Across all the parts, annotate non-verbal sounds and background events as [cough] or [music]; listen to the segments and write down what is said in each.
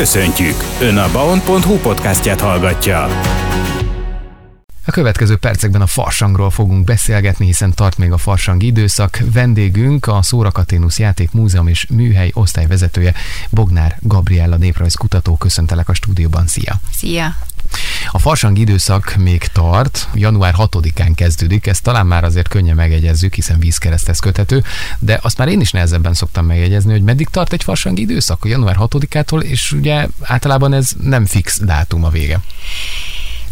Köszöntjük! Ön a baon.hu podcastját hallgatja. A következő percekben a farsangról fogunk beszélgetni, hiszen tart még a farsang időszak. Vendégünk a Szórakaténusz Játék Múzeum és Műhely osztályvezetője Bognár Gabriella néprajzkutató. Köszöntelek a stúdióban, szia! Szia! A farsang időszak még tart, január 6-án kezdődik, ezt talán már azért könnyen megegyezzük, hiszen vízkereszthez köthető, de azt már én is nehezebben szoktam megjegyezni, hogy meddig tart egy farsang időszak, január 6-ától, és ugye általában ez nem fix dátum a vége.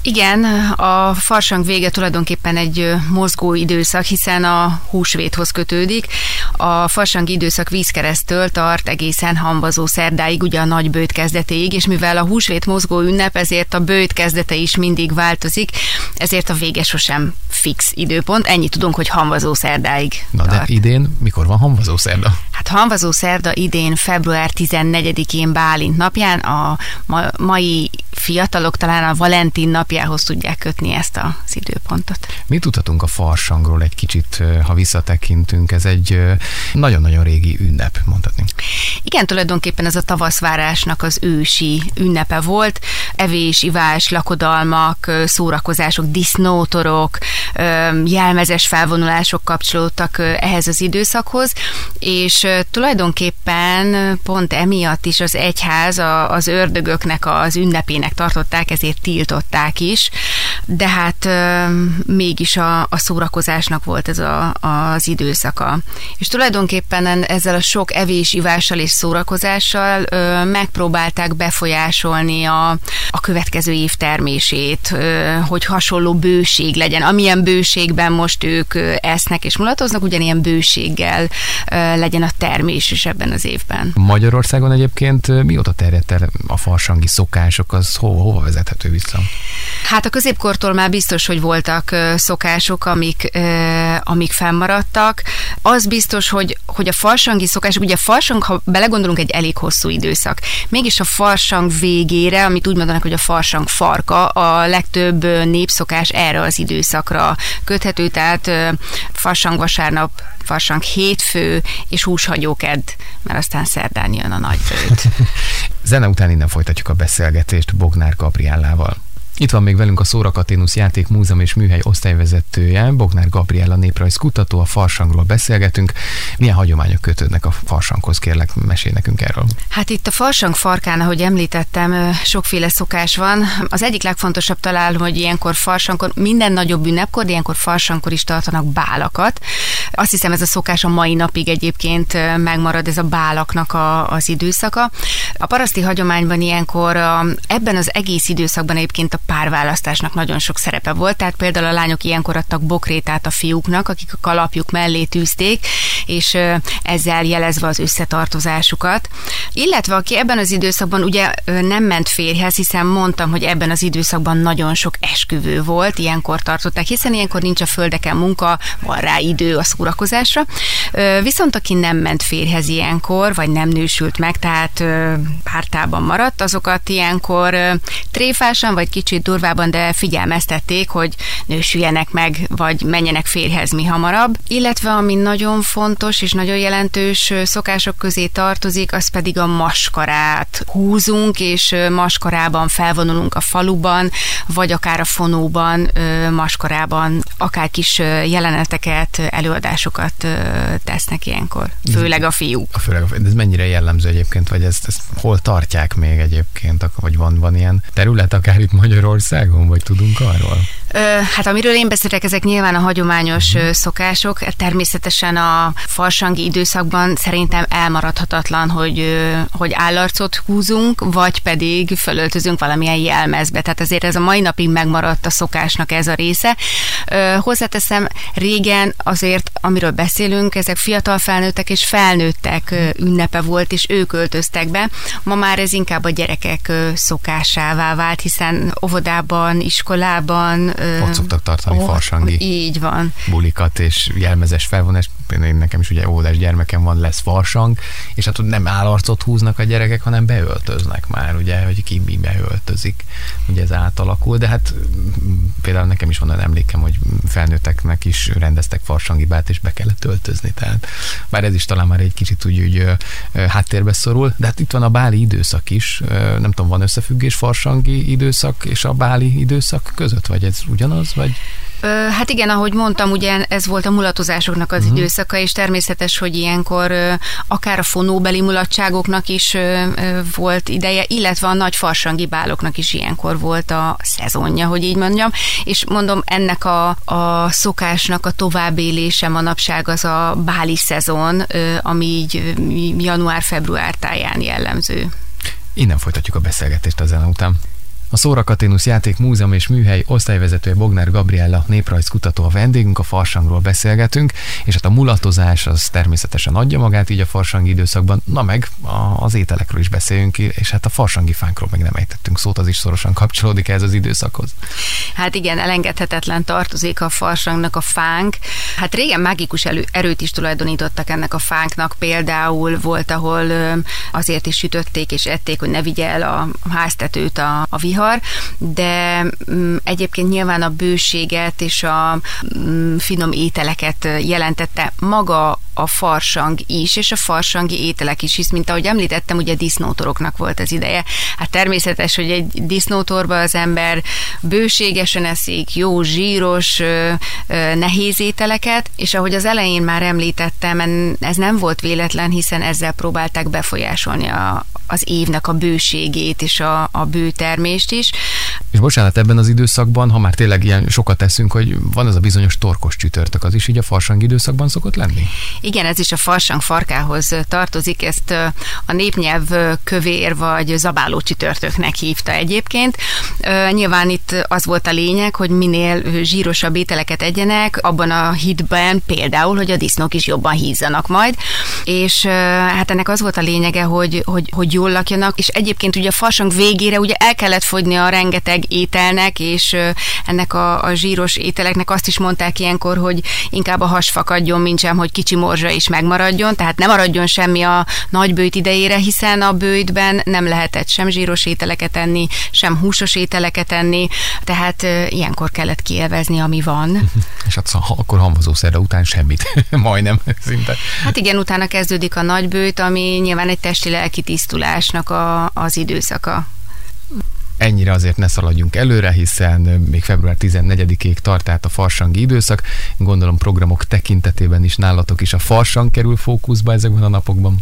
Igen, a farsang vége tulajdonképpen egy mozgó időszak, hiszen a húsvéthoz kötődik. A farsang időszak vízkeresztől tart egészen hambazó szerdáig, ugye a nagy bőt kezdetéig, és mivel a húsvét mozgó ünnep, ezért a bőt kezdete is mindig változik, ezért a vége sosem fix időpont. Ennyit tudunk, hogy hamvazó szerdáig Na tart. de idén mikor van hamvazó szerda? Hát hamvazó szerda idén február 14-én Bálint napján, a ma- mai fiatalok talán a Valentin napjához tudják kötni ezt az időpontot. Mit tudhatunk a farsangról egy kicsit, ha visszatekintünk? Ez egy nagyon-nagyon régi ünnep, mondhatni. Igen, tulajdonképpen ez a tavaszvárásnak az ősi ünnepe volt. Evés, ivás, lakodalmak, szórakozások, disznótorok, jelmezes felvonulások kapcsolódtak ehhez az időszakhoz, és tulajdonképpen pont emiatt is az egyház az ördögöknek az ünnepének tartották, ezért tiltották is, de hát mégis a, a szórakozásnak volt ez a, az időszaka. És tulajdonképpen ezzel a sok evés, ivással és szórakozással ö, megpróbálták befolyásolni a, a következő év termését, ö, hogy hasonló bőség legyen. Amilyen bőségben most ők esznek és mulatoznak, ugyanilyen bőséggel ö, legyen a termés is ebben az évben. Magyarországon egyébként mióta terjedt el a farsangi szokások, az hova, hova vezethető vissza? Hát a középkortól már biztos, hogy voltak szokások, amik, amik fennmaradtak. Az biztos, hogy, hogy a farsangi szokások, ugye a farsang, ha belegondolunk, egy elég hosszú időszak. Mégis a farsang végére, amit úgy mondanak, hogy a farsang farka, a legtöbb népszokás erre az időszakra köthető, tehát farsang vasárnap, farsang hétfő és húshagyóked, mert aztán szerdán jön a nagy. [laughs] Zene után innen folytatjuk a beszélgetést Bognár Gabriellával. Itt van még velünk a Szórakaténusz Játék Múzeum és Műhely osztályvezetője, Bognár Gabriella néprajz kutató, a farsangról beszélgetünk. Milyen hagyományok kötődnek a farsanghoz, kérlek, mesél nekünk erről. Hát itt a farsang farkán, ahogy említettem, sokféle szokás van. Az egyik legfontosabb találom, hogy ilyenkor farsangkor, minden nagyobb ünnepkor, ilyenkor farsangkor is tartanak bálakat. Azt hiszem ez a szokás a mai napig egyébként megmarad, ez a bálaknak a, az időszaka. A paraszti hagyományban ilyenkor ebben az egész időszakban egyébként a párválasztásnak nagyon sok szerepe volt, tehát például a lányok ilyenkor adtak bokrétát a fiúknak, akik a kalapjuk mellé tűzték, és ezzel jelezve az összetartozásukat. Illetve aki ebben az időszakban ugye nem ment férjhez, hiszen mondtam, hogy ebben az időszakban nagyon sok esküvő volt, ilyenkor tartották, hiszen ilyenkor nincs a földeken munka, van rá idő a szórakozásra. Viszont aki nem ment férjhez ilyenkor, vagy nem nősült meg, tehát pártában maradt, azokat ilyenkor tréfásan, vagy kicsit durvában, de figyelmeztették, hogy nősüljenek meg, vagy menjenek férjhez mi hamarabb. Illetve ami nagyon fontos és nagyon jelentős szokások közé tartozik, az pedig a maskarát húzunk, és maskarában felvonulunk a faluban, vagy akár a fonóban, maskarában, akár kis jeleneteket, előadásokat tesznek ilyenkor. Főleg a fiúk. A főleg a fiúk. De ez mennyire jellemző egyébként, vagy ezt, ezt hol tartják még egyébként, vagy van, van ilyen terület akár itt Magyarországon, vagy tudunk arról? Hát amiről én beszélek, ezek nyilván a hagyományos szokások. Természetesen a farsangi időszakban szerintem elmaradhatatlan, hogy, hogy állarcot húzunk, vagy pedig fölöltözünk valamilyen jelmezbe. Tehát azért ez a mai napig megmaradt a szokásnak ez a része. Hozzáteszem, régen azért, amiről beszélünk, ezek fiatal felnőttek és felnőttek ünnepe volt, és ők öltöztek be. Ma már ez inkább a gyerekek szokásává vált, hiszen óvodában, iskolában ott szoktak tartani oh, farsangi így van. bulikat és jelmezes felvonás. Én nekem is ugye óvodás gyermekem van, lesz farsang, és hát nem állarcot húznak a gyerekek, hanem beöltöznek már, ugye, hogy ki mi beöltözik. Ugye ez átalakul, de hát például nekem is van olyan emlékem, hogy felnőtteknek is rendeztek farsangibát, és be kellett öltözni. Tehát bár ez is talán már egy kicsit úgy, úgy háttérbe szorul, de hát itt van a báli időszak is. Nem tudom, van összefüggés farsangi időszak és a báli időszak között, vagy ez ugyanaz, vagy? Hát igen, ahogy mondtam, ugye ez volt a mulatozásoknak az uh-huh. időszaka, és természetes, hogy ilyenkor akár a fonóbeli mulatságoknak is volt ideje, illetve a nagy farsangi báloknak is ilyenkor volt a szezonja, hogy így mondjam, és mondom, ennek a, a szokásnak a továbbélése manapság az a báli szezon, ami így január-február táján jellemző. Innen folytatjuk a beszélgetést a zene után. A Szóra Katénusz Játék Múzeum és Műhely osztályvezetője Bognár Gabriella néprajzkutató a vendégünk, a farsangról beszélgetünk, és hát a mulatozás az természetesen adja magát így a farsangi időszakban, na meg az ételekről is beszéljünk, és hát a farsangi fánkról meg nem ejtettünk szót, az is szorosan kapcsolódik ez az időszakhoz. Hát igen, elengedhetetlen tartozik a farsangnak a fánk. Hát régen mágikus elő, erőt is tulajdonítottak ennek a fánknak, például volt, ahol azért is sütötték és ették, hogy ne vigye el a háztetőt a, a vihar, vihar, de mm, egyébként nyilván a bőséget és a mm, finom ételeket jelentette maga a farsang is, és a farsangi ételek is, hisz, mint ahogy említettem, ugye disznótoroknak volt az ideje. Hát természetes, hogy egy disznótorba az ember bőségesen eszik, jó, zsíros, nehéz ételeket, és ahogy az elején már említettem, ez nem volt véletlen, hiszen ezzel próbálták befolyásolni a, az évnek a bőségét és a, a bőtermést is. És bocsánat, ebben az időszakban, ha már tényleg ilyen sokat teszünk, hogy van az a bizonyos torkos csütörtök, az is így a farsang időszakban szokott lenni? Igen, ez is a farsang farkához tartozik, ezt a népnyelv kövér vagy zabáló csütörtöknek hívta egyébként. Nyilván itt az volt a lényeg, hogy minél zsírosabb ételeket egyenek, abban a hitben például, hogy a disznók is jobban hízzanak majd, és hát ennek az volt a lényege, hogy, hogy, hogy jól lakjanak, és egyébként ugye a farsang végére ugye el kellett fogyni a rengeteg ételnek, és ennek a, a zsíros ételeknek azt is mondták ilyenkor, hogy inkább a has fakadjon, mint sem, hogy kicsi morzsa is megmaradjon, tehát nem maradjon semmi a nagy bőjt idejére, hiszen a bőjtben nem lehetett sem zsíros ételeket enni, sem húsos ételeket enni, tehát ilyenkor kellett kielvezni, ami van. [laughs] És hát akkor hamvazószerre után semmit, [laughs] majdnem szinte. Hát igen, utána kezdődik a nagy bőjt, ami nyilván egy testi-lelki tisztulásnak a, az időszaka ennyire azért ne szaladjunk előre, hiszen még február 14-ig tart át a farsangi időszak. Gondolom programok tekintetében is nálatok is a farsang kerül fókuszba ezekben a napokban.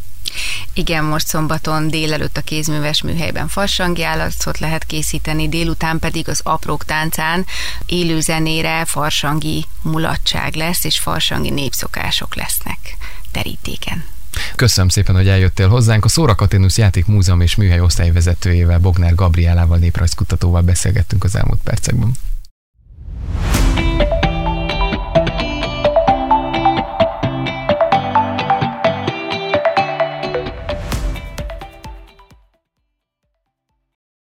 Igen, most szombaton délelőtt a kézműves műhelyben farsangi állatot lehet készíteni, délután pedig az aprók táncán élő zenére farsangi mulatság lesz, és farsangi népszokások lesznek terítéken. Köszönöm szépen, hogy eljöttél hozzánk. A Szóra Katénusz Játék Múzeum és Műhely osztályvezetőjével, Bognár Gabrielával, néprajzkutatóval beszélgettünk az elmúlt percekben.